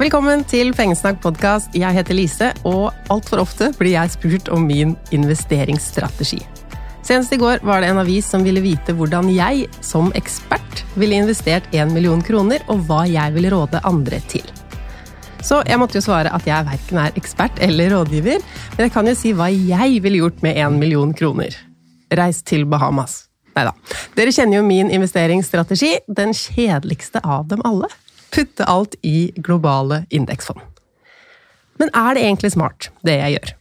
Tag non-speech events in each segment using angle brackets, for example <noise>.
Velkommen til Pengesnakk podkast. Jeg heter Lise, og altfor ofte blir jeg spurt om min investeringsstrategi. Senest i går var det en avis som ville vite hvordan jeg, som ekspert, ville investert 1 million kroner, og hva jeg ville råde andre til. Så jeg måtte jo svare at jeg verken er ekspert eller rådgiver, men jeg kan jo si hva jeg ville gjort med 1 million kroner. Reis til Bahamas. Nei da. Dere kjenner jo min investeringsstrategi, den kjedeligste av dem alle. Putte alt i globale indeksfond. Men er det egentlig smart, det jeg gjør?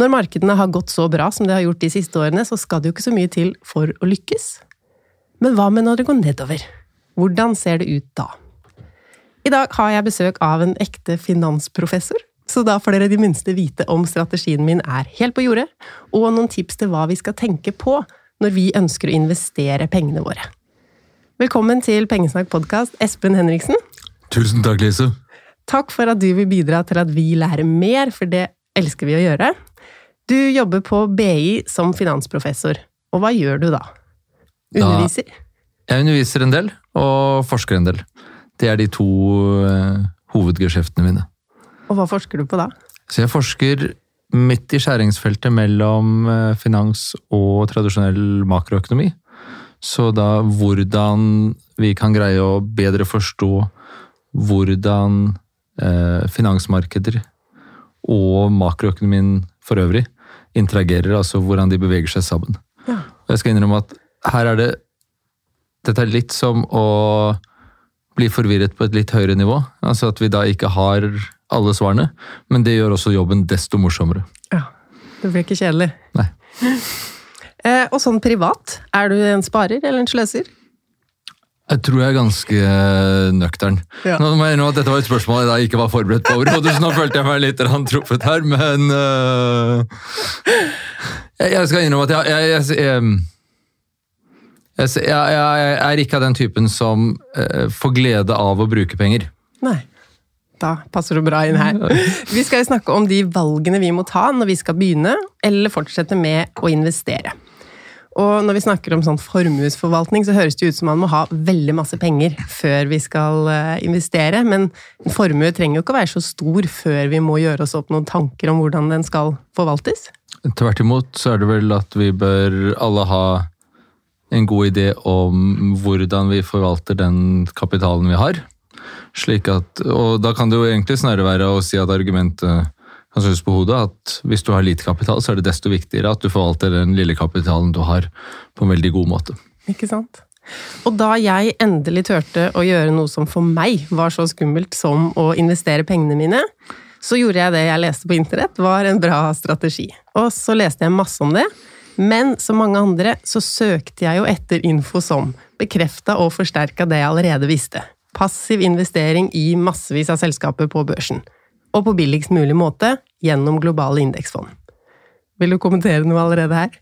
Når markedene har gått så bra som det har gjort de siste årene, så skal det jo ikke så mye til for å lykkes. Men hva med når det går nedover? Hvordan ser det ut da? I dag har jeg besøk av en ekte finansprofessor, så da får dere de minste vite om strategien min er helt på jordet, og noen tips til hva vi skal tenke på når vi ønsker å investere pengene våre. Velkommen til Pengesnakk podkast, Espen Henriksen. Tusen takk, Lise. Takk for at du vil bidra til at vi lærer mer, for det elsker vi å gjøre. Du jobber på BI som finansprofessor, og hva gjør du da? Underviser? Da, jeg underviser en del, og forsker en del. Det er de to uh, hovedgeskjeftene mine. Og hva forsker du på da? Så jeg forsker midt i skjæringsfeltet mellom uh, finans og tradisjonell makroøkonomi. Så da hvordan vi kan greie å bedre forstå hvordan uh, finansmarkeder og makroøkonomien for øvrig interagerer, altså hvordan de beveger seg sammen. Ja. Jeg skal innrømme at her er det Dette er litt som å bli forvirret på et litt høyere nivå. Altså at vi da ikke har alle svarene. Men det gjør også jobben desto morsommere. Ja, Det blir ikke kjedelig. Nei. Eh, og sånn privat, er du en sparer eller en sløser? Jeg tror jeg er ganske nøktern. Ja. Nå må jeg innrømme at Dette var et spørsmål jeg ikke var forberedt på overhodet, så nå <laughs> følte jeg meg litt truffet her, men uh, jeg, skal innrømme at jeg jeg, jeg, er ikke av den typen som uh, får glede av å bruke penger. Nei. Da passer du bra inn her. Vi skal snakke om de valgene vi må ta når vi skal begynne eller fortsette med å investere. Og når vi snakker om sånn formuesforvaltning, så høres det ut som man må ha veldig masse penger før vi skal eh, investere, men en formue trenger jo ikke å være så stor før vi må gjøre oss opp noen tanker om hvordan den skal forvaltes. Tvert imot så er det vel at vi bør alle ha en god idé om hvordan vi forvalter den kapitalen vi har. Slik at, og Da kan det jo egentlig snarere være å si at argumentet kan synes på hodet, at hvis du har lite kapital, så er det desto viktigere at du forvalter den lille kapitalen du har, på en veldig god måte. Ikke sant? Og da jeg endelig turte å gjøre noe som for meg var så skummelt som å investere pengene mine, så gjorde jeg det jeg leste på internett, var en bra strategi. Og så leste jeg masse om det, men som mange andre så søkte jeg jo etter info som bekrefta og forsterka det jeg allerede visste. Passiv investering i massevis av selskaper på børsen. Og på billigst mulig måte gjennom globale indeksfond. Vil du kommentere noe allerede her?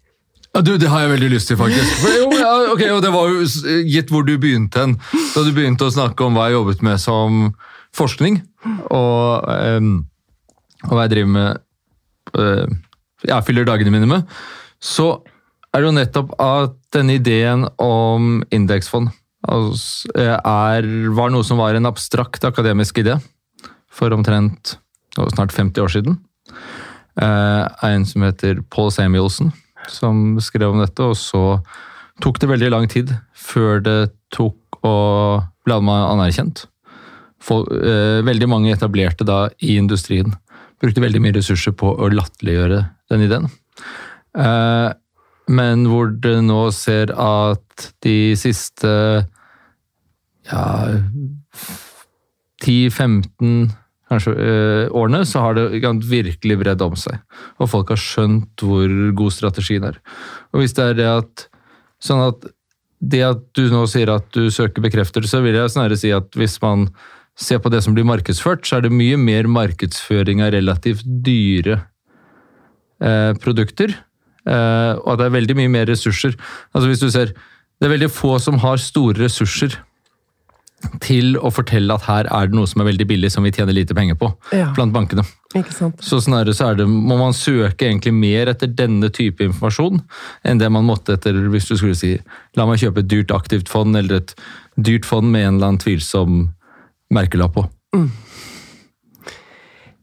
Ja, du, Det har jeg veldig lyst til, faktisk. Jo, ja, ok, og Det var jo gitt hvor du begynte hen. Da du begynte å snakke om hva jeg jobbet med som forskning, og, um, og hva jeg driver med uh, Jeg fyller dagene mine med så er det jo nettopp at denne ideen om indeksfond altså, er, var noe som var en abstrakt akademisk idé for omtrent snart 50 år siden. Eh, en som heter Paul Samuelsen, som skrev om dette. Og så tok det veldig lang tid før det tok og ble anerkjent. For, eh, veldig mange etablerte da i industrien brukte veldig mye ressurser på å latterliggjøre den ideen. Eh, men hvor det nå ser at de siste ja 10-15 kanskje øh, årene, så har det virkelig bredd om seg. Og folk har skjønt hvor god strategien er. Og hvis det er det at sånn at det at du nå sier at du søker bekreftelse, vil jeg snarere si at hvis man ser på det som blir markedsført, så er det mye mer markedsføring av relativt dyre eh, produkter Eh, og at det er veldig mye mer ressurser. Altså hvis du ser, Det er veldig få som har store ressurser til å fortelle at her er det noe som er veldig billig, som vi tjener lite penger på ja. blant bankene. Så snarere så det, må man søke egentlig mer etter denne type informasjon enn det man måtte etter hvis du skulle si la meg kjøpe et dyrt aktivt fond eller et dyrt fond med en eller annen tvilsom merkelapp på. Mm.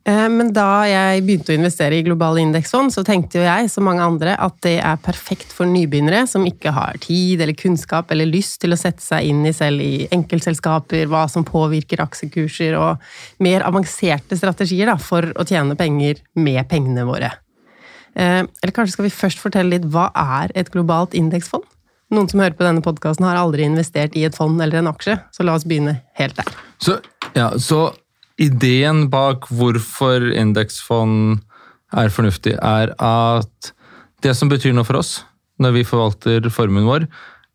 Eh, men da jeg begynte å investere i globale indeksfond, så tenkte jo jeg, som mange andre, at det er perfekt for nybegynnere som ikke har tid eller kunnskap eller lyst til å sette seg inn i selv i enkeltselskaper, hva som påvirker aksjekurser og mer avanserte strategier da, for å tjene penger med pengene våre. Eh, eller kanskje skal vi først fortelle litt hva er et globalt indeksfond? Noen som hører på denne podkasten, har aldri investert i et fond eller en aksje, så la oss begynne helt der. Så, ja, så ideen bak hvorfor indeksfond er fornuftig, er at det som betyr noe for oss når vi forvalter formuen vår,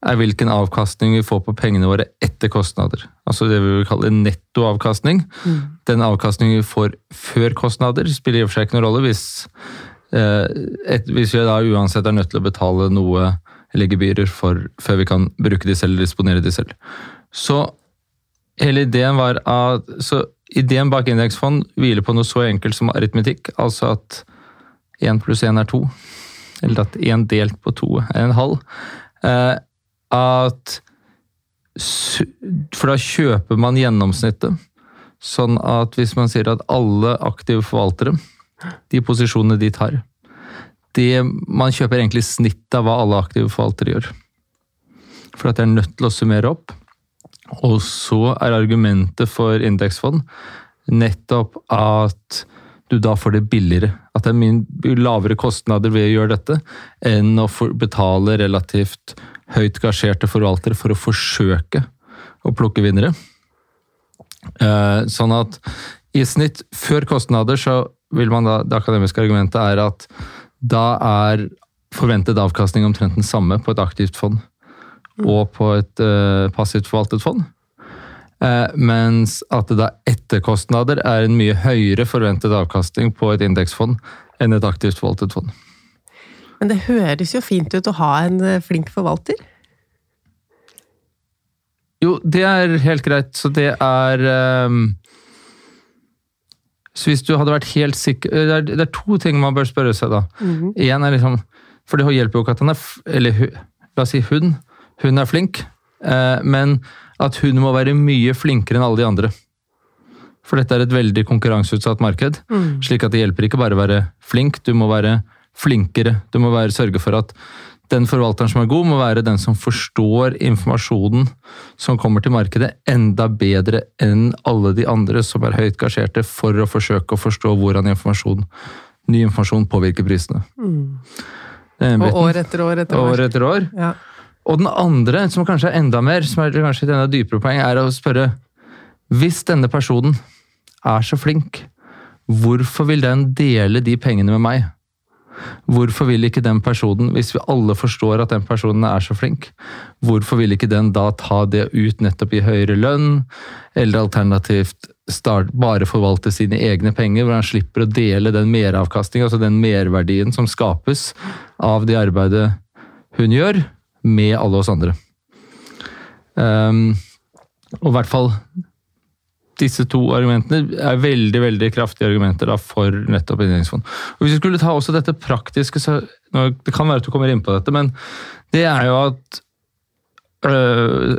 er hvilken avkastning vi får på pengene våre etter kostnader. Altså det vi vil kalle nettoavkastning. Mm. Den avkastningen vi får før kostnader, spiller i og for seg ikke noen rolle hvis, eh, et, hvis vi da uansett er nødt til å betale noe eller gebyrer for, før vi kan bruke de selv eller disponere de selv. Så hele ideen var at så Ideen bak indeksfond hviler på noe så enkelt som aritmetikk, altså at én pluss én er to. Eller at én delt på to er en halv. Eh, at For da kjøper man gjennomsnittet. Sånn at hvis man sier at alle aktive forvaltere, de posisjonene de tar det, Man kjøper egentlig snittet av hva alle aktive forvaltere gjør. For at det er nødt til å summere opp. Og så er argumentet for indeksfond nettopp at du da får det billigere. At det er mye lavere kostnader ved å gjøre dette enn å betale relativt høyt gasjerte forvaltere for å forsøke å plukke vinnere. Eh, sånn at i snitt, før kostnader, så vil man da Det akademiske argumentet er at da er forventet avkastning omtrent den samme på et aktivt fond og på et uh, passivt forvaltet fond. Uh, mens at det da etterkostnader er en mye høyere forventet avkastning på et indeksfond enn et aktivt forvaltet fond. Men det høres jo fint ut å ha en eh, flink forvalter? Jo, det er helt greit. Så det er um, Så hvis du hadde vært helt sikker det er, det er, to ting man bør spørre seg, da. Mm -hmm. er liksom For det hjelper jo ikke at han er Eller la oss si hun hun er flink, eh, men at hun må være mye flinkere enn alle de andre. For dette er et veldig konkurranseutsatt marked. Mm. Slik at det hjelper ikke bare å være flink, du må være flinkere. Du må være, sørge for at den forvalteren som er god, må være den som forstår informasjonen som kommer til markedet, enda bedre enn alle de andre som er høyt gasjerte, for å forsøke å forstå hvordan informasjon, ny informasjon påvirker prisene. Mm. Og år etter år etter år. år, etter år. Ja. Og den andre, som kanskje er enda mer, som er kanskje et enda dypere poeng, er å spørre Hvis denne personen er så flink, hvorfor vil den dele de pengene med meg? Hvorfor vil ikke den personen, hvis vi alle forstår at den personen er så flink, hvorfor vil ikke den da ta det ut nettopp i høyere lønn, eller alternativt start, bare forvalte sine egne penger, hvor han slipper å dele den meravkastningen, altså den merverdien som skapes av det arbeidet hun gjør, med alle oss andre. Um, og i hvert fall disse to argumentene er veldig veldig kraftige argumenter da, for nettopp inndelingsfond. Og Hvis vi skulle ta også dette praktiske, så Det kan være at du kommer inn på dette, men det er jo at øh,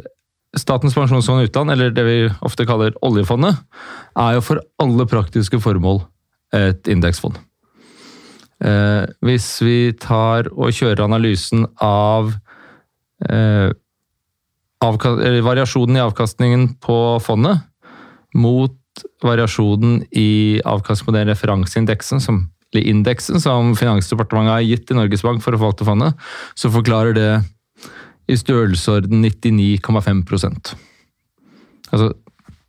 Statens pensjonsfond utland, eller det vi ofte kaller oljefondet, er jo for alle praktiske formål et indeksfond. Eh, hvis vi tar og kjører analysen av variasjonen i avkastningen på fondet mot variasjonen i avkastning på den referanseindeksen som, eller indeksen som Finansdepartementet har gitt til Norges Bank for å forvalte fondet, så forklarer det i størrelsesorden 99,5% Altså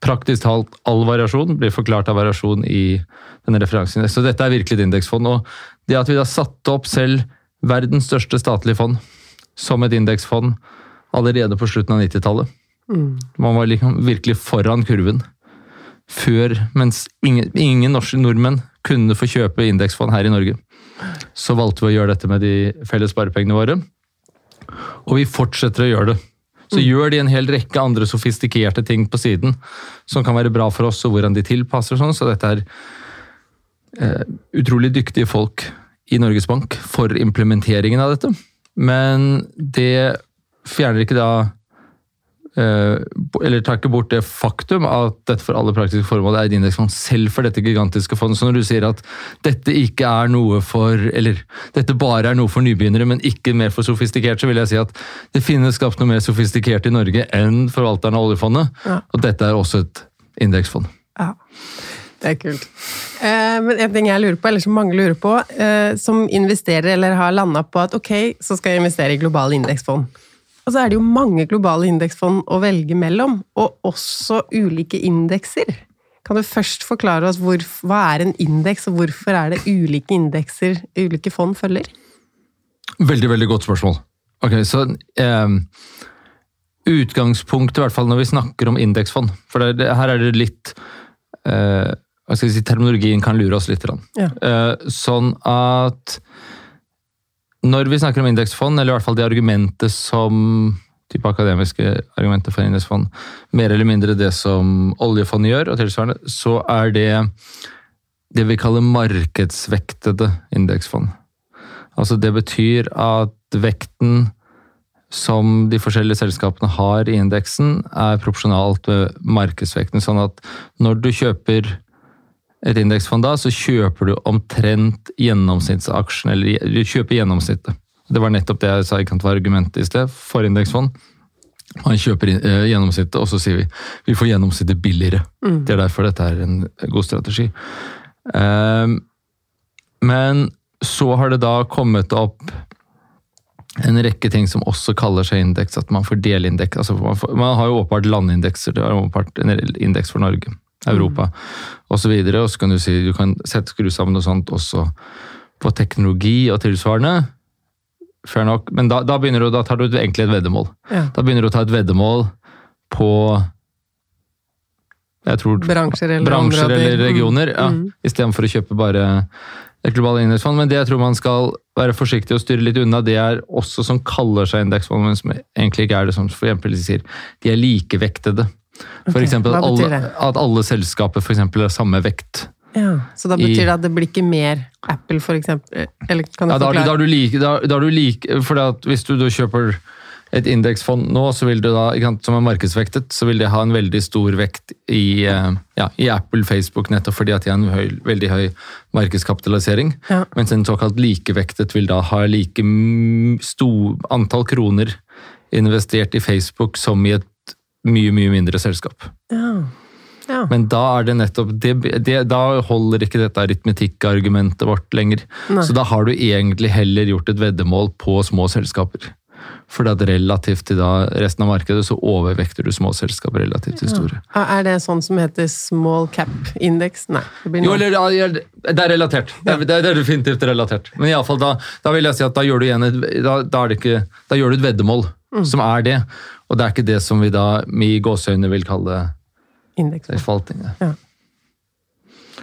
praktisk talt all variasjon blir forklart av variasjon i denne referanseindeksen. Så dette er virkelig et indeksfond. Og det at vi da satte opp selv verdens største statlige fond som et indeksfond allerede på slutten av 90-tallet. Mm. Man var liksom virkelig foran kurven. Før, mens ingen, ingen norske nordmenn kunne få kjøpe indeksfond her i Norge. Så valgte vi å gjøre dette med de felles sparepengene våre. Og vi fortsetter å gjøre det. Så mm. gjør de en hel rekke andre sofistikerte ting på siden som kan være bra for oss, og hvordan de tilpasser sånn. Så dette er eh, utrolig dyktige folk i Norges Bank for implementeringen av dette. Men det fjerner ikke da eh, eller tar ikke bort det faktum at dette for alle praktiske formål er et indeksfond, selv for dette gigantiske fondet. Så når du sier at dette ikke er noe for Eller dette bare er noe for nybegynnere, men ikke mer for sofistikert, så vil jeg si at det finnes skapt noe mer sofistikert i Norge enn forvalteren av oljefondet. Ja. Og dette er også et indeksfond. Ja, det er kult. Eh, men en ting jeg lurer på, eller som mange lurer på, eh, som investerer eller har landa på at ok, så skal jeg investere i globale indeksfond. Og så er det jo mange globale indeksfond å velge mellom, og også ulike indekser. Kan du først forklare oss hvor, hva er en indeks, og hvorfor er det ulike indekser ulike fond følger? Veldig, veldig godt spørsmål. Ok, så eh, Utgangspunktet, i hvert fall når vi snakker om indeksfond For det, det, her er det litt eh, hva skal jeg si, Terminologien kan lure oss litt. Ja. Eh, sånn at når vi snakker om indeksfond, eller i hvert fall det argumentet som type akademiske argumenter for indeksfond, mer eller mindre det som oljefondet gjør, og tilsvarende, så er det det vi kaller markedsvektede indeksfond. Altså det betyr at vekten som de forskjellige selskapene har i indeksen, er proporsjonalt med markedsvekten. Sånn at når du kjøper et indeksfond da, så kjøper du omtrent gjennomsnittsaksjen, eller du kjøper gjennomsnittet. Det var nettopp det jeg sa ikke var argumentet i sted, for indeksfond. Man kjøper eh, gjennomsnittet, og så sier vi vi får gjennomsnittet billigere. Det er derfor dette er en god strategi. Ehm, men så har det da kommet opp en rekke ting som også kaller seg indeks, at man får delindeks. Altså man, får, man har jo åpenbart landindekser, det er åpenbart en indeks for Norge, Europa osv. Og, så og så kan du si du kan sette skru sammen noe sånt også på teknologi og tilsvarende. Fair nok, men da, da, du, da tar du egentlig et veddemål. Ja. Da begynner du å ta et veddemål på jeg tror, Bransjer eller bransjer eller regioner, ja, Mm. istedenfor å kjøpe bare et globalt indeksfond. Men det jeg tror man skal være forsiktig og styre litt unna, det er også som kaller seg indeksfond, men som egentlig ikke er det, som for eksempel de sier. De er likevektede. For okay. eksempel at alle, at alle selskaper for eksempel har samme vekt. Ja, så da betyr det at det blir ikke mer Apple, for eksempel? Eller kan du Ja, da, forklare? da, er du like, da, da er du like, for hvis du du kjøper et indeksfond nå, så vil det da, som er markedsvektet, så vil det ha en veldig stor vekt i, eh, ja, i Apple, Facebook, nettopp fordi at de har en høy, veldig høy markedskapitalisering. Ja. Mens en såkalt likevektet vil da ha like stor antall kroner investert i Facebook som i et mye, mye mindre selskap. Ja. ja. Men da er det nettopp det, det, Da holder ikke dette aritmetikkargumentet vårt lenger. Nei. Så da har du egentlig heller gjort et veddemål på små selskaper. For at relativt til resten av markedet, så overvekter du små selskaper relativt til store. Ja, Er det sånn som heter small cap index? Nei. Det Jo, eller ja, Det er relatert. Det er, det er- det er definitivt relatert. Men i alle fall da, da vil jeg si at da gjør du et, da, da er det ikke, da gjør du et veddemål, Mm. som er det. Og det er ikke det som vi da i gåseøyne vil kalle forvaltning. Ja.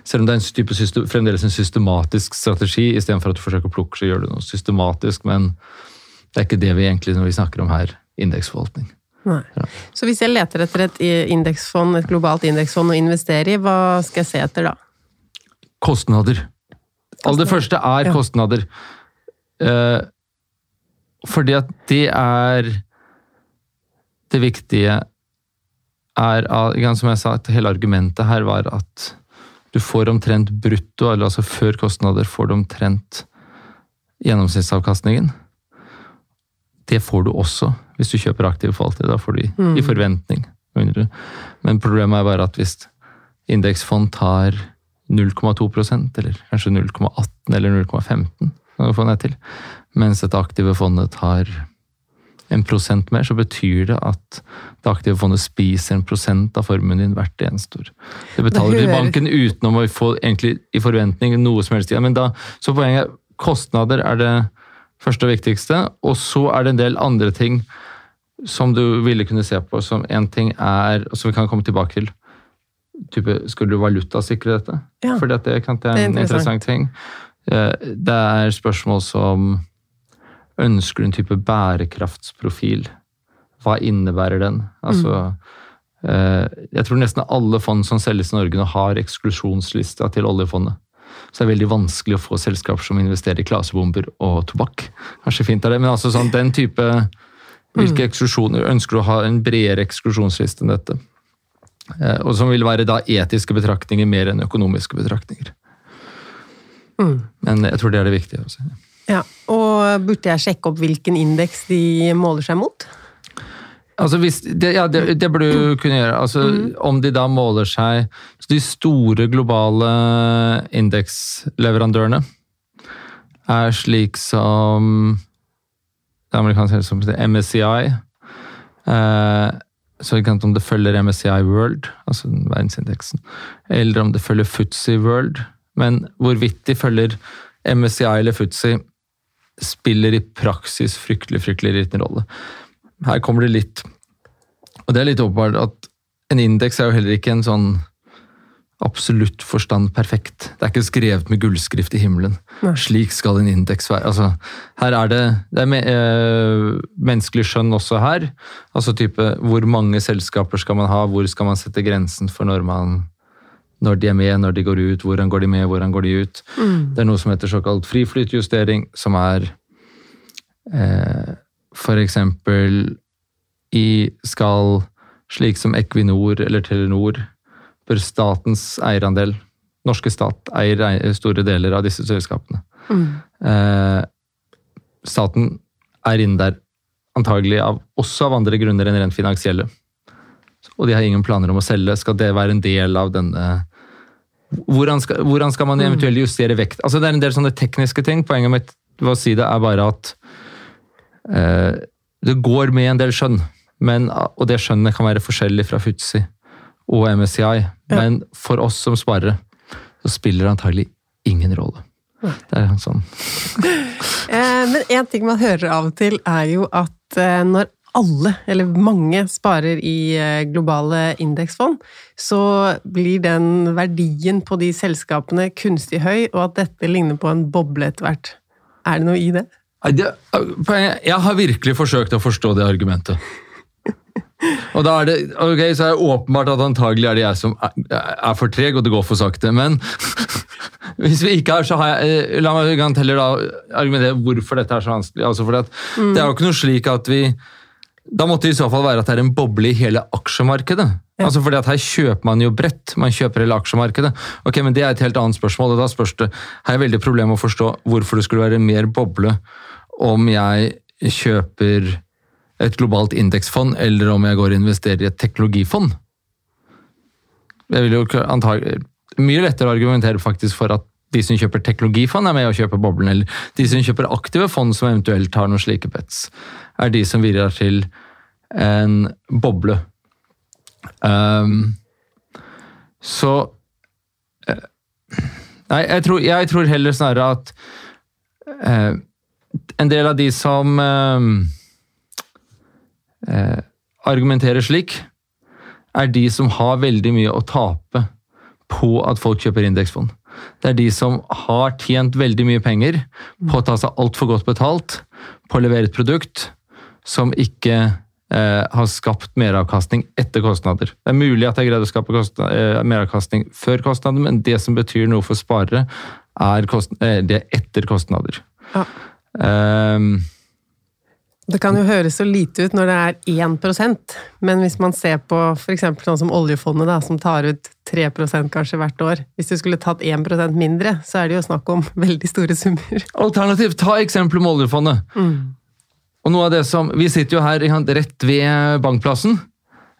Selv om det er en type system, fremdeles en systematisk strategi, istedenfor at du forsøker å plukke, så gjør du noe systematisk. Men det er ikke det vi egentlig når vi snakker om her, indeksforvaltning. Ja. Så hvis jeg leter etter et indeksfond, et globalt indeksfond å investere i, hva skal jeg se etter da? Kostnader. Aller det første er Ja. kostnader. Eh, fordi at det er Det viktige er Som jeg sa, at hele argumentet her var at du får omtrent brutto, eller altså før kostnader, får du omtrent gjennomsnittsavkastningen. Det får du også hvis du kjøper aktive forvaltere. Da får du i, i forventning. Men problemet er bare at hvis indeksfond tar 0,2% eller kanskje 0,18 eller 0,15, kan du få ned til. Mens dette aktive fondet tar en prosent mer, så betyr det at det aktive fondet spiser en prosent av formuen din hvert eneste år. Det betaler til banken uten å få egentlig i forventning noe som helst. Men da, så poenget er kostnader er det første og viktigste, og så er det en del andre ting som du ville kunne se på som en ting er, som vi kan komme tilbake til. Type, skulle du valutasikre dette? Ja. Fordi at det kan er en interessant. interessant ting. Eh, Det er spørsmål som Ønsker du en type bærekraftsprofil? Hva innebærer den? Altså, mm. jeg tror nesten alle fond som selges i Norge nå har eksklusjonslista til oljefondet. Så det er veldig vanskelig å få selskaper som investerer i klasebomber og tobakk. Kanskje fint er det, men altså sånn, den type Hvilke eksklusjoner ønsker du å ha en bredere eksklusjonsliste enn dette? Eh, og som vil være da etiske betraktninger mer enn økonomiske betraktninger. Mm. Men jeg tror det er det viktige. Også. Ja, Og burde jeg sjekke opp hvilken indeks de måler seg mot? Altså hvis, det, ja, det, det burde du kunne gjøre. Altså, Om de da måler seg så De store globale indeksleverandørene er slik som det amerikanske selskapet MSCI. Eh, så ikke sant om det følger MSCI World, altså verdensindeksen, eller om det følger FTSE World. Men hvorvidt de følger MSCI eller Futsi, spiller i praksis fryktelig, fryktelig liten rolle. Her kommer det litt Og det er litt åpenbart at en indeks er jo heller ikke en sånn absolutt forstand perfekt. Det er ikke skrevet med gullskrift i himmelen. Nei. Slik skal en indeks være. Altså, her er det, det er me, øh, menneskelig skjønn også her. Altså type hvor mange selskaper skal man ha, hvor skal man sette grensen for når man når de er med, når de går ut, hvordan går de med, hvordan går de ut. Mm. Det er noe som heter såkalt friflytjustering, som er eh, eksempel i skal slik som Equinor eller Telenor bør statens eierandel Norske stat eier ei- store deler av disse selskapene. Mm. Eh, staten er inne der antagelig av, også av andre grunner enn rent finansielle. Og de har ingen planer om å selge. Skal det være en del av denne Hvordan skal, hvordan skal man eventuelt justere vekt? Altså Det er en del sånne tekniske ting. Poenget mitt ved å si det er bare at eh, det går med en del skjønn. Men, og det skjønnet kan være forskjellig fra Futsi og MSCI. Men for oss som sparere så spiller det antagelig ingen rolle. Det er sånn. <laughs> Eh, men en ting man hører av og til, er jo at eh, når alle, eller mange, sparer i eh, globale indeksfond, så blir den verdien på de selskapene kunstig høy, og at dette ligner på en boble etter hvert. Er det noe i det? Poenget- jeg har virkelig forsøkt å forstå det argumentet. <laughs> Og da er det, ok, så er det åpenbart at antagelig er det jeg som er, for treg, og det går for sakte. Men <laughs> hvis vi ikke er, så har jeg eh, La meg heller da argumentere hvorfor dette er så vanskelig. Altså fordi at Det er jo ikke noe slik at vi Da måtte det i så fall være at det er en boble i hele aksjemarkedet. Altså fordi at Her kjøper man jo bredt. Man kjøper hele aksjemarkedet. Ok, men Det er et helt annet spørsmål. og da spørs det, Har jeg veldig problem å forstå hvorfor det skulle være mer boble om jeg kjøper et globalt indeksfond, eller om jeg går og investerer i et teknologifond. Jeg vil jo Mye lettere å argumentere faktisk for at de som kjøper teknologifond, er med å kjøpe boblen. Eller de som kjøper aktive fond som eventuelt har noen slike bets, er de som bidrar til en boble. Um, så eh, Nei, jeg tror, jeg tror heller snarere at uh, en del av de som uh, uh, argumenterer slik, er de som har veldig mye å tape på at folk kjøper indeksfond. Det er de som har tjent veldig mye penger på å ta seg altfor godt betalt på å levere et produkt som ikke eh, har skapt meravkastning etter kostnader. Det er mulig at jeg greide å skape kostna- eh, meravkastning før kostnader, men det som betyr noe for sparere, er, kost, eh, det er etter kostnader. Ja. Um, Det kan jo høres så lite ut når det er 1% men hvis man ser på f.eks. sånn som oljefondet, da, som tar ut 3% kanskje hvert år Hvis du skulle tatt 1% mindre, så er det jo snakk om veldig store summer. Alternativt, ta eksempelet med oljefondet. Og noe av det som, Vi sitter jo her rett ved bankplassen,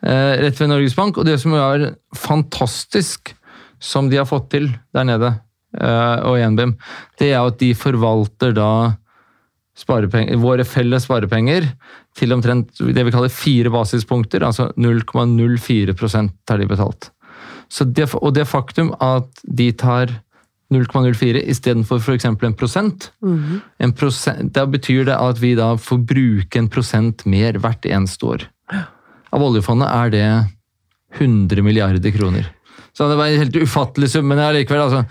eh, rett ved Norges Bank, og det som er fantastisk som de har fått til der nede, eh, og NBIM, det er at de forvalter da våre felles sparepenger til omtrent det vi kaller fire basispunkter, altså 0,04 har de betalt. Det, og det faktum at de tar 0,04 istedenfor f.eks. en prosent, en prosent, Da betyr det at vi da får bruke en prosent mer hvert eneste år. Av oljefondet er det 100 milliarder kroner. Så det var en helt ufattelig sum, men allikevel altså,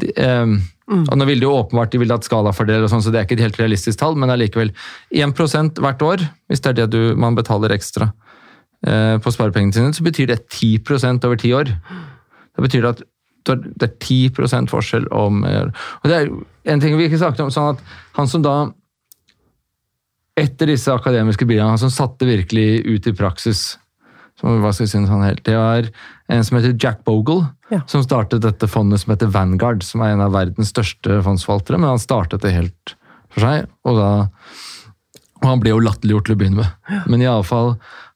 de, eh, og Nå vil det jo åpenbart de vil ha et skalafordeler, og sånn, så det er ikke et helt realistisk tall, men allikevel 1 hvert år, hvis det er det du, man betaler ekstra eh, på sparepengene sine, så betyr det 10% over ti år. Da betyr det er- det er 10 forskjell om eh, Og det er en ting vi ikke snakket om, sånn at han som da etter disse akademiske bilene, han som satte virkelig ut i praksis som, hva skal jeg si, sånn helt, Det var en som heter Jack Bogle, Ja. som startet dette fondet som heter Vanguard, som er en av verdens største fondsforvaltere, men han startet det helt for seg, og da og han ble jo latterliggjort til å begynne med. Men i alle fall,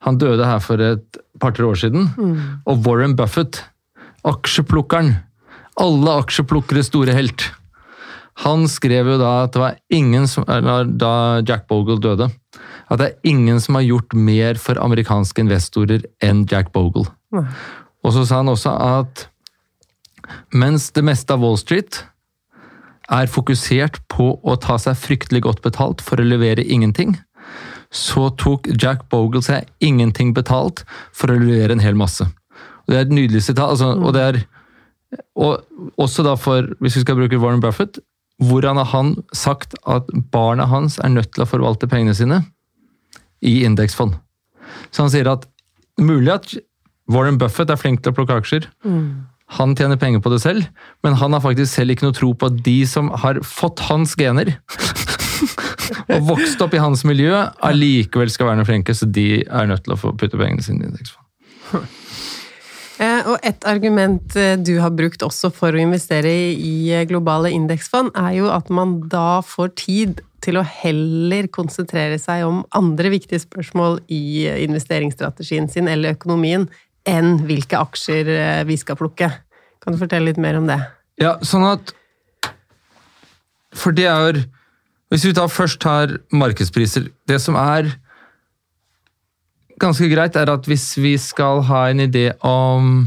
han døde her for et par-tre år siden. Og Warren Buffett, aksjeplukkeren, alle aksjeplukkeres store helt, han skrev jo da at det var ingen som, eller da Jack Bogle døde, at det er ingen som har gjort mer for amerikanske investorer enn Jack Bogle. Og så sa han også at mens det meste av Wall Street er fokusert på å ta seg fryktelig godt betalt for å levere ingenting, så tok Jack Bogle seg ingenting betalt for å levere en hel masse. Det er et nydelig sitat. Altså, og det er og også da for, hvis vi skal bruke Warren Buffett, hvordan har han sagt at barna hans er nødt til å forvalte pengene sine i indeksfond? Så han sier at mulig at Warren Buffett er flink til å plukke aksjer. Han tjener penger på det selv, men han har faktisk selv ikke noe tro på at de som har fått hans gener <laughs> og vokst opp i hans miljø, allikevel skal være noe flinke, så de er nødt til å få putte pengene sine i indeksfond. Og et argument eh, du har brukt også for å investere i eh, globale indeksfond, er jo at man da får tid til å heller konsentrere seg om andre viktige spørsmål i eh, investeringsstrategien sin eller økonomien, enn hvilke aksjer vi skal plukke. Kan du fortelle litt mer om det? Ja, sånn at For det er Hvis vi da først tar markedspriser Det som er ganske greit, er at hvis vi skal ha en idé om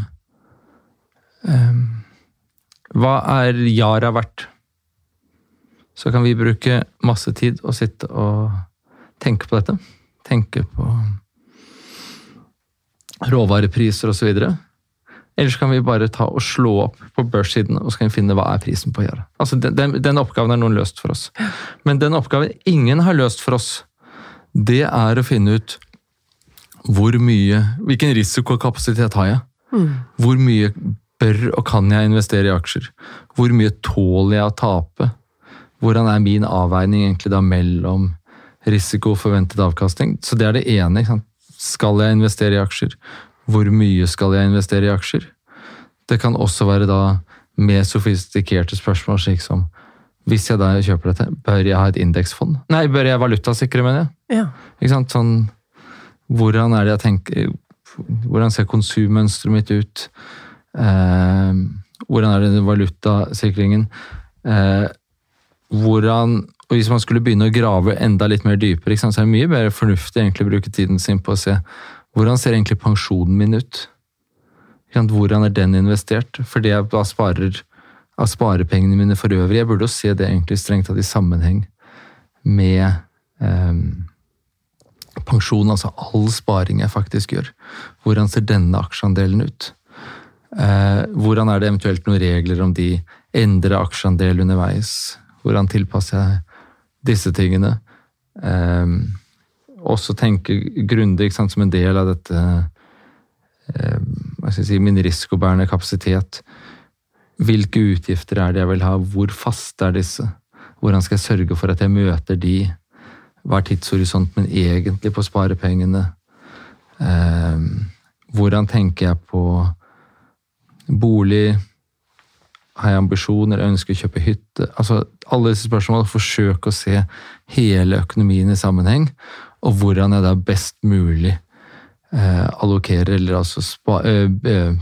Hva er Yara verdt? Så kan vi bruke masse tid og sitte og tenke på dette. Tenke på råvarepriser osv. Eller så kan vi bare ta og slå opp på børssiden og så kan vi finne hva er prisen på Yara. Altså, den, den, oppgaven er noen løst for oss. Men den oppgaven ingen har løst for oss, det er å finne ut hvor mye Hvilken risikokapasitet har jeg? Hvor mye bør og kan jeg investere i aksjer? Hvor mye tåler jeg å tape? Hvordan er min avveining egentlig da mellom risiko og forventet avkastning? Så det er det ene. Ikke sant? Skal jeg investere i aksjer? Hvor mye skal jeg investere i aksjer? Det kan også være da mer sofistikerte spørsmål, slik som hvis jeg da kjøper dette, bør jeg ha et indeksfond? Nei, bør jeg valutasikre, mener jeg? Ja. Ikke sant? Sånn, hvordan er det jeg tenker Hvordan ser konsummønsteret mitt ut? Eh, hvordan er det valutasikringen? Eh, hvordan og Hvis man skulle begynne å grave enda litt mer dypere, så er det mye mer fornuftig egentlig å bruke tiden sin på å se hvordan ser egentlig pensjonen min ut? Hvordan er den investert? Fordi jeg da sparer av sparepengene mine for øvrig. Jeg burde jo se det egentlig strengt tatt i sammenheng med eh, pensjon, altså all sparing jeg faktisk gjør. Hvordan ser denne aksjeandelen ut? Eh, hvordan er det eventuelt noen regler om de endrer aksjeandel underveis? Hvordan tilpasser jeg disse tingene? Eh, også tenke grundig som en del av dette eh, si, min risikobærende kapasitet. Hvilke utgifter er det jeg vil ha? Hvor faste er disse? Hvordan skal jeg sørge for at jeg møter de? Hva er tidshorisonten min egentlig på sparepengene? Hvordan tenker jeg på bolig? Har jeg ambisjoner? Ønsker å kjøpe hytte? Altså, alle disse spørsmålene. Forsøke å se hele økonomien i sammenheng, og hvordan jeg da best mulig eh, allokerer, eller altså spa, eh, eh,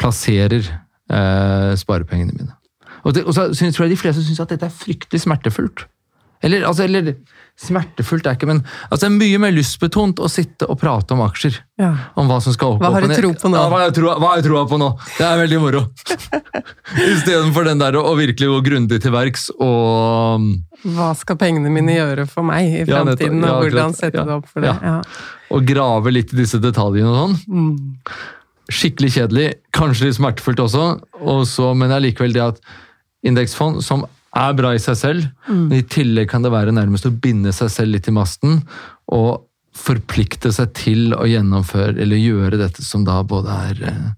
plasserer eh, sparepengene mine. Og, det, og så synes, tror jeg de fleste syns at dette er fryktelig smertefullt. Eller, altså, eller smertefullt er ikke, men altså, det er mye mer lystbetont å sitte og prate om aksjer. Ja. Om hva som skal opp Hva har du tro på nå? Ja, hva har jeg troa- troa på nå? Det er veldig moro. <laughs> Istedenfor den der å, virkelig gå grundig til verks og Hva skal pengene mine gjøre for meg i fremtiden, framtiden, Ja, og hvordan setter du opp for det? Og grave litt i disse detaljene og sånn. Mm. Skikkelig kjedelig, kanskje litt smertefullt også, og så, men allikevel det at indeksfond, som er bra i seg selv, men i tillegg kan det være nærmest å binde seg selv litt i masten, og forplikte seg til å gjennomføre, eller gjøre dette som da både er eh,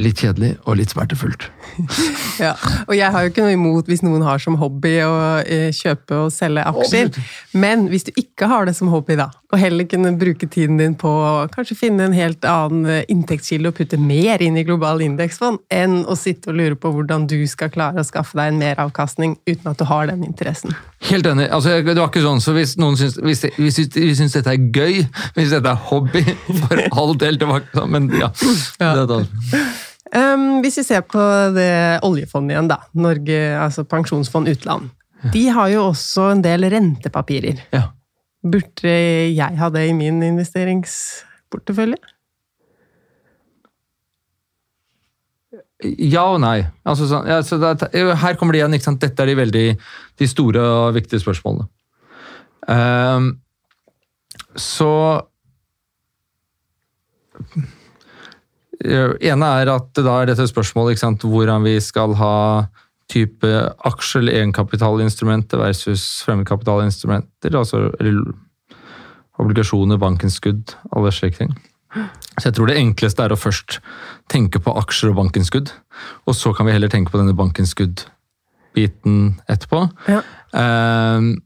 litt kjedelig og litt smertefullt. <laughs> Ja, og jeg har jo ikke noe imot hvis noen har som hobby å eh, kjøpe og selge aksjer. Men hvis du ikke har det som hobby, da, og heller kunne bruke tiden din på å kanskje finne en helt annen eh, inntektskilde og putte mer inn i global indeksfond, enn å sitte og lure på hvordan du skal klare å skaffe deg en meravkastning uten at du har den interessen. Helt enig. Altså, det var ikke sånn, så Hvis noen syns, hvis, hvis, hvis syns dette er gøy, hvis dette er hobby, for all del, det var ikke sånn, men ja. Ja. Um, hvis vi ser på det oljefondet igjen, da. Norge, altså Pensjonsfond utland. De har jo også en del rentepapirer. Ja. Burde jeg ha det i min investeringsportefølje? Ja og nei. Altså, så, ja, så det, her kommer det igjen. Ikke sant? Dette er de veldig de store og viktige spørsmålene. Um, så eh, ene er at da er dette spørsmålet ikke sant, hvordan vi skal ha type aksje- eller egenkapitalinstrumenter versus fremmedkapitalinstrumenter. Altså, obligasjoner, bankinnskudd, alle slike ting. Så jeg tror det enkleste er å først tenke på aksjer og bankinnskudd, og så kan vi heller tenke på denne bankinnskudd-biten etterpå. Ja. Ehm,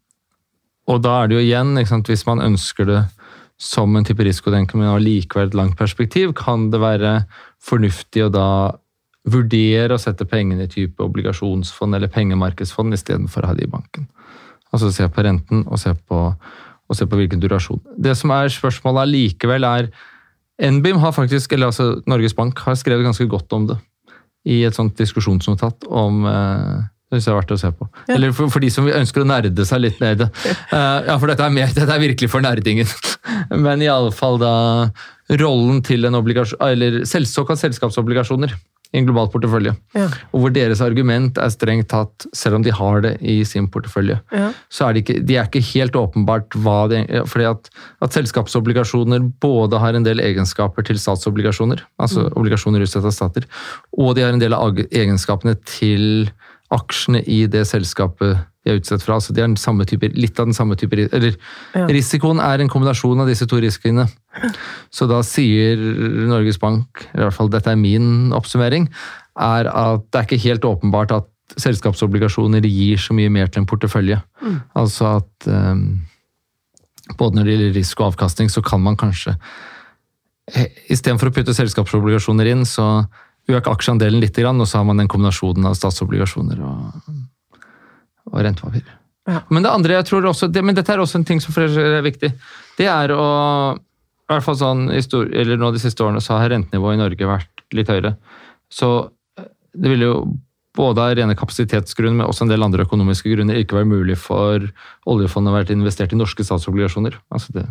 og da er det jo igjen, sant, hvis man ønsker det som en type risikodenker, men har likevel et langt perspektiv, kan det være fornuftig å da vurdere å sette pengene i type obligasjonsfond eller pengemarkedsfond istedenfor å ha det i banken. Altså se på renten og se på, og se på hvilken durasjon. Det som er spørsmålet allikevel er NBIM har faktisk, eller altså Norges Bank har skrevet ganske godt om det i et sånt diskusjonsnotat om eh, det jeg er verdt å se på. Ja. Eller for, for de som ønsker å nerde seg litt ned i det. <laughs> Uh, ja, for dette er, mer, dette er virkelig for nerdingen. <laughs> Men i alle fall da rollen til en obligasjon, eller såkalt selskapsobligasjoner i en global portefølje. Ja. Og hvor deres argument er strengt tatt, selv om de har det i sin portefølje, Ja. så er de, ikke, de er ikke helt åpenbart hva det fordi at, at selskapsobligasjoner både har en del egenskaper til statsobligasjoner, altså obligasjoner utstedt av stater, og de har en del av egenskapene til aksjene i det selskapet de er utsatt fra. Altså de type, litt av den samme type Eller Ja. risikoen er en kombinasjon av disse to risikoene. Så da sier Norges Bank, i hvert fall dette er min oppsummering, er at det er ikke helt åpenbart at selskapsobligasjoner gir så mye mer til en portefølje. Altså at um, både når det gjelder risiko og avkastning, så kan man kanskje Istedenfor å putte selskapsobligasjoner inn, så øk aksjeandelen litt, og så har man den kombinasjonen av statsobligasjoner og, og rentepapir. Ja. Men det andre jeg tror også, det, men dette er også en ting som er viktig. Det er å i hvert fall sånn, eller nå De siste årene så har rentenivået i Norge vært litt høyere. Så eh, det ville jo både av rene kapasitetsgrunner, men også en del andre økonomiske grunner ikke være mulig for oljefondet å være investert i norske statsobligasjoner. Altså det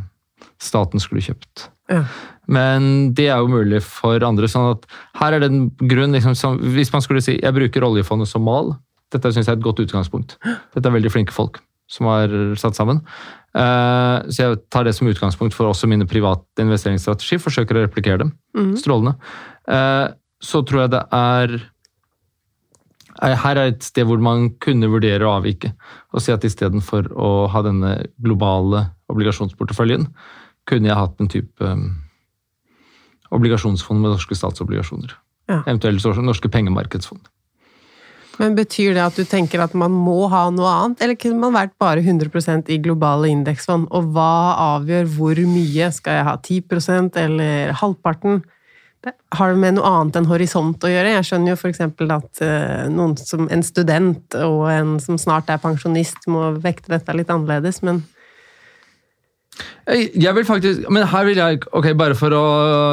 staten skulle kjøpt. Ja. Men det er jo mulig for andre. sånn at her er det en grunn, liksom, som, Hvis man skulle si jeg bruker oljefondet som mal, dette synes jeg er et godt utgangspunkt. Dette er veldig flinke folk som har satt sammen. Eh, så jeg tar det som utgangspunkt for også mine private investeringsstrategi. Forsøker å replikere dem. Mm. Strålende. Eh, så tror jeg det er er- her er et sted hvor man kunne vurdere å avvike. Og si at istedenfor å ha denne globale obligasjonsporteføljen, kunne jeg hatt en type obligasjonsfond med norske statsobligasjoner. Ja. Eventuelt norske pengemarkedsfond. Men betyr det at du tenker at man må ha noe annet, eller kunne man vært bare 100 i globale indeksfond? Og hva avgjør hvor mye? Skal jeg ha 10 eller halvparten? Det har det med noe annet enn horisont å gjøre? Jeg skjønner jo f.eks. at eh, som en student og en som snart er pensjonist, må vekte dette litt annerledes, men Jeg jeg vil faktisk, men her vil jeg, ok, bare for å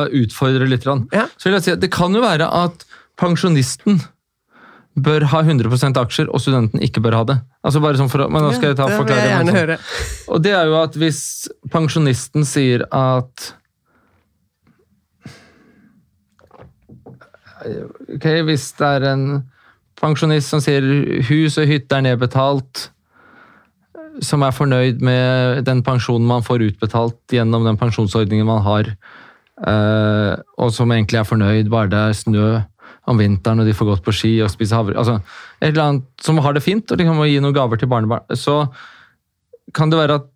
utfordre litt, Ja. så vil jeg si at det kan jo være at pensjonisten bør ha 100% aksjer, og studenten ikke bør ha det. Altså bare sånn for men nå skal jeg ta det vil forklare jeg det, gjerne høre. Og det er jo at hvis pensjonisten sier at Ok, hvis det er en pensjonist som sier hus og hytte er nedbetalt, som er fornøyd med den pensjonen man får utbetalt gjennom den pensjonsordningen man har, eh, og som egentlig er fornøyd bare det er snø om vinteren og de får gått på ski og spise havre altså Et eller annet som har det fint og liksom kan gi noen gaver til barnebarn. Så kan det være at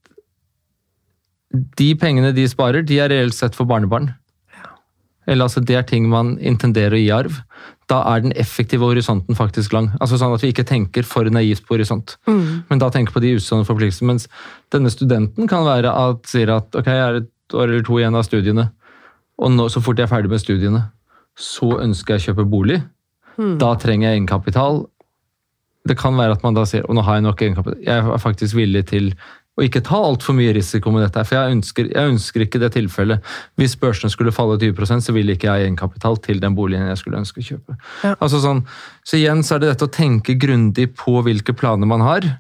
de pengene de sparer, de er reelt sett for barnebarn. eller altså det er ting man intenderer å gi arv, da er den effektive horisonten faktisk lang. Altså sånn at vi ikke tenker for naivt på horisont, men da tenker på de utstående forpliktelsene. Mens denne studenten kan være at sier at ok, jeg er et år eller to igjen av studiene, og nå, så fort jeg er ferdig med studiene, så ønsker jeg å kjøpe bolig. Da trenger jeg egenkapital. Det kan være at man da sier og nå har jeg nok egenkapital. Jeg er faktisk villig til å ikke ta altfor mye risiko med dette. For jeg ønsker, jeg ønsker ikke det tilfellet. Hvis børsene skulle falle 20% så ville ikke jeg ha egenkapital til den boligen jeg skulle ønske å kjøpe. Ja. Altså sånn, så igjen så er det dette å tenke grundig på hvilke planer man har.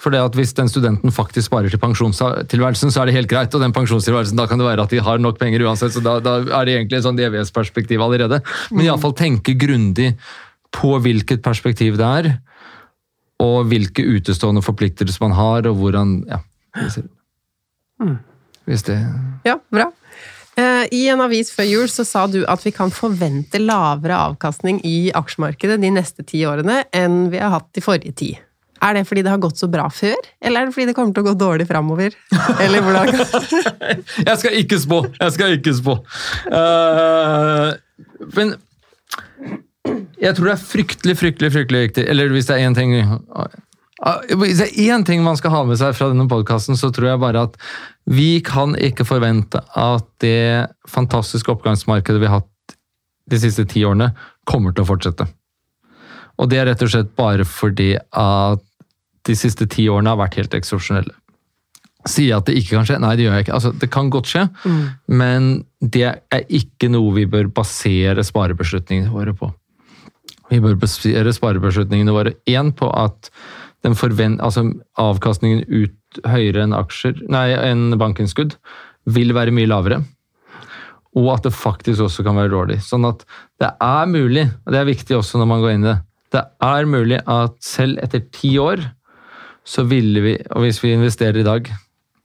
For det at Hvis den studenten faktisk sparer til pensjonstilværelsen, så er det helt greit. Og den pensjonstilværelsen, da kan det være at de har nok penger uansett, så da, da er det egentlig et sånn evighetsperspektiv allerede. Men iallfall tenke grundig på hvilket perspektiv det er, og hvilke utestående forpliktelser man har, og hvordan ja, ut. Hvis det Ja, bra. Eh, I en avis før jul så sa du at vi kan forvente lavere avkastning i aksjemarkedet de neste ti årene enn vi har hatt de forrige ti. Er det fordi det har gått så bra før, eller er det fordi det kommer til å gå dårlig framover? Eller hvordan? <laughs> Jeg skal ikke spå! Jeg skal ikke spå. Uh, men jeg tror det er fryktelig, fryktelig fryktelig viktig Eller hvis det er én ting Ah, Hvis det er én ting man skal ha med seg fra denne podkasten, så tror jeg bare at vi kan ikke forvente at det fantastiske oppgangsmarkedet vi har hatt de siste ti årene, kommer til å fortsette. Og det er rett og slett bare fordi at de siste ti årene har vært helt eksepsjonelle. Sier jeg at det ikke kan skje? Nei, det gjør jeg ikke. Altså, det kan godt skje, men det er ikke noe vi bør basere sparebeslutningene våre på. Vi bør basere sparebeslutningene våre én på at den forvent, altså avkastningen ut høyere enn aksjer, nei, enn bankinnskudd vil være mye lavere. Og at det faktisk også kan være dårlig. Sånn at det er mulig, og det er viktig også når man går inn i det, det er mulig at selv etter ti år så ville vi, og hvis vi investerer i dag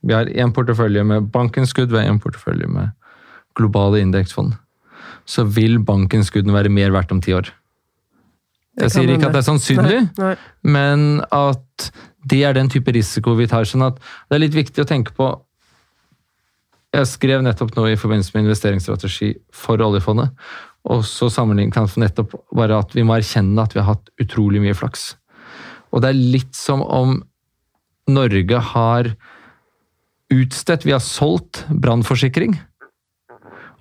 Vi har én portefølje med bankinnskudd, vi har én portefølje med globale indeksfond. Så vil bankinnskuddene være mer verdt om ti år. Jeg sier ikke at det er sannsynlig, Nei, nei. men at det er den type risiko vi tar. sånn at det er litt viktig å tenke på Jeg skrev nettopp nå i forbindelse med investeringsstrategi for oljefondet, og så sammenlignet han nettopp bare at vi må erkjenne at vi har hatt utrolig mye flaks. Og det er litt som om Norge har utstedt, vi har solgt brannforsikring.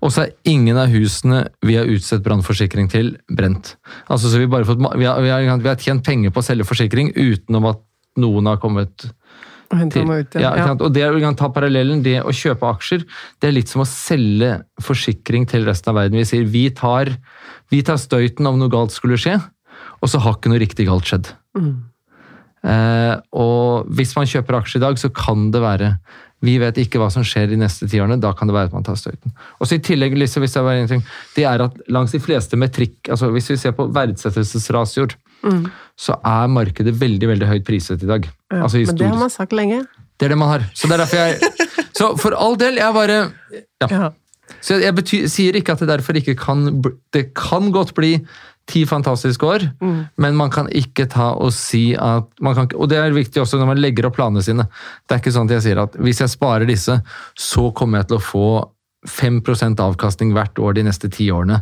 Og så er ingen av husene vi har utstedt brannforsikring til, brent. Altså, så vi, bare fått, vi, har, vi, har, vi har tjent penger på å selge forsikring utenom at noen har kommet til. ut Ja, Ja. Og det ta parallellen, det å kjøpe aksjer, det er litt som å selge forsikring til resten av verden. Vi sier vi tar, vi tar støyten om noe galt skulle skje, og så har ikke noe riktig galt skjedd. Mm. Eh, og hvis man kjøper aksjer i dag, så kan det være Vi vet ikke hva som skjer de neste ti årene. Da kan det være at man tar støyten. Og så I tillegg, Lise, hvis det bare en ting, det er at langs de fleste metrikk, altså hvis vi ser på verdsettelsesrasioer, Mm. så er markedet veldig veldig høyt priset i dag. Ja, Altså Men det har man sagt lenge. Det er det man har. Så det er derfor jeg <laughs> Så for all del, jeg bare ja. Ja. Så jeg, jeg bety, sier ikke at det derfor ikke kan Det kan godt bli ti fantastiske år, Mm. men man kan ikke ta og si at man kan, Og det er viktig også når man legger opp planene sine. Det er ikke sånn at jeg sier at hvis jeg sparer disse, så kommer jeg til å få 5% avkastning hvert år de neste ti årene.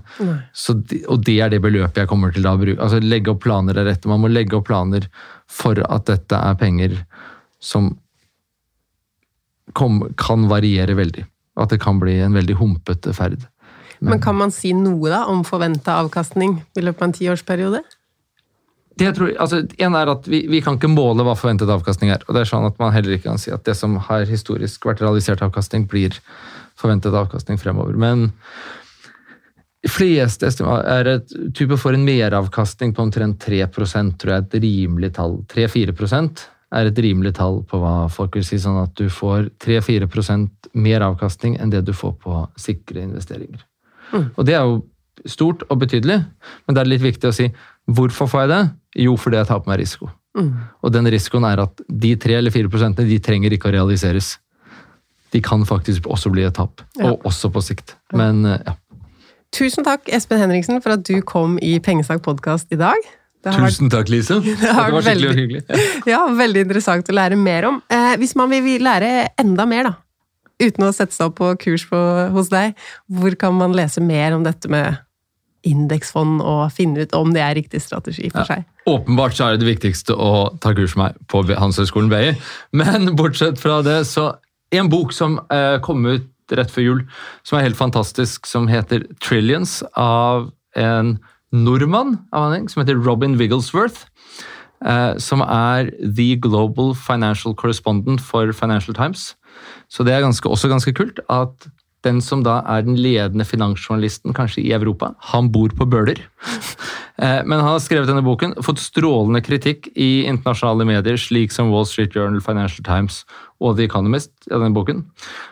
Så de, og det er det beløpet jeg kommer til å bruke. Altså legge opp planer er rett. Man må legge opp planer for at dette er penger som kom, kan variere veldig. At det kan bli en veldig humpete ferd. Men kan man si noe da om forventa avkastning i løpet av en tiårsperiode? Det jeg tror, altså, en er at vi, vi kan ikke måle hva forventet avkastning er. og det er sånn at Man heller ikke kan si at det som har historisk vært realisert avkastning, blir forventet avkastning fremover. Men de fleste er et type får en meravkastning på omtrent 3% tror jeg er et rimelig tall. 3-4% er et rimelig tall på hva folk vil si, sånn at du får 3-4 mer avkastning enn det du får på sikre investeringer. Og det er jo stort og betydelig, men det er litt viktig å si hvorfor får jeg det? Jo, fordi jeg tar på meg risiko. Mm. Og den risikoen er at de 3 eller 4 prosentene, de trenger ikke å realiseres. De kan faktisk også bli et tap, Ja. og også på sikt. Men eh, ja. Tusen takk, Espen Henriksen, for at du kom i Pengesak podkast i dag. Det vært Tusen takk, Lise. <laughs> Det, har var skikkelig veldig- hyggelig. ja, veldig interessant å lære mer om. Eh, hvis man vil lære enda mer, da. Uten å sette seg opp på kurs på, hos deg, hvor kan man lese mer om dette med indeksfond og finne ut om det er riktig strategi for seg? Åpenbart så er det det viktigste å ta kurs med meg på Handelshøyskolen BI. Men <laughs> bortsett fra det, så En bok som eh, kom ut rett før jul, som er helt fantastisk, som heter 'Trillions', av en nordmann som heter Robin Wigglesworth. Eh, som er the global financial correspondent for Financial Times. Så det er ganske, også ganske kult at den som da er den ledende finansjournalisten kanskje i Europa, han bor på Bøler. <laughs> Eh, men han har skrevet denne boken, fått strålende kritikk i internasjonale medier, slik som Wall Street Journal, Financial Times og The Economist. i denne boken,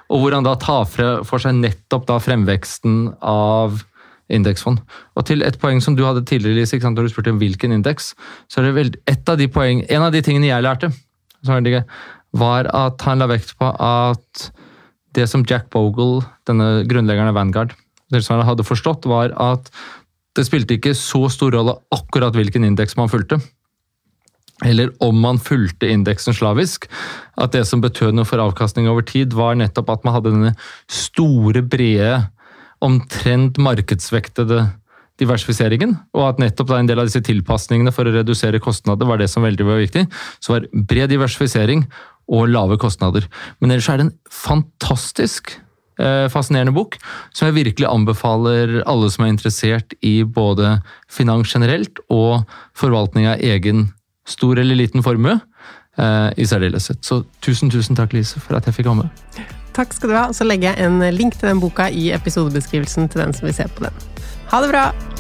Og hvor han da tar for seg nettopp da fremveksten av indeksfond. Og til et poeng som du hadde tidligere, Lise, da du spurte om hvilken indeks, så er det vel et av de poeng, En av de tingene jeg lærte, var at han la vekt på at det som Jack Bogle, denne grunnleggeren av Vanguard, hadde forstått, var at det spilte ikke så stor rolle akkurat hvilken indeks man fulgte. Eller om man fulgte indeksen slavisk. At det som betød noe for avkastning over tid, var nettopp at man hadde denne store, brede, omtrent markedsvektede diversifiseringen, og at nettopp en del av disse tilpasningene for å redusere kostnader var det som veldig var viktig. Så var bred diversifisering og lave kostnader. Men ellers er det en fantastisk eh, fascinerende bok, som jeg virkelig anbefaler alle som er interessert i både finans generelt og forvaltning av egen stor eller liten formue, eh, i særdeleshet. Så tusen, tusen takk, Lise, for at jeg fikk komme. Takk skal du ha. Og så legger jeg en link til den boka i episodebeskrivelsen til den som vil se på den. Ha det bra!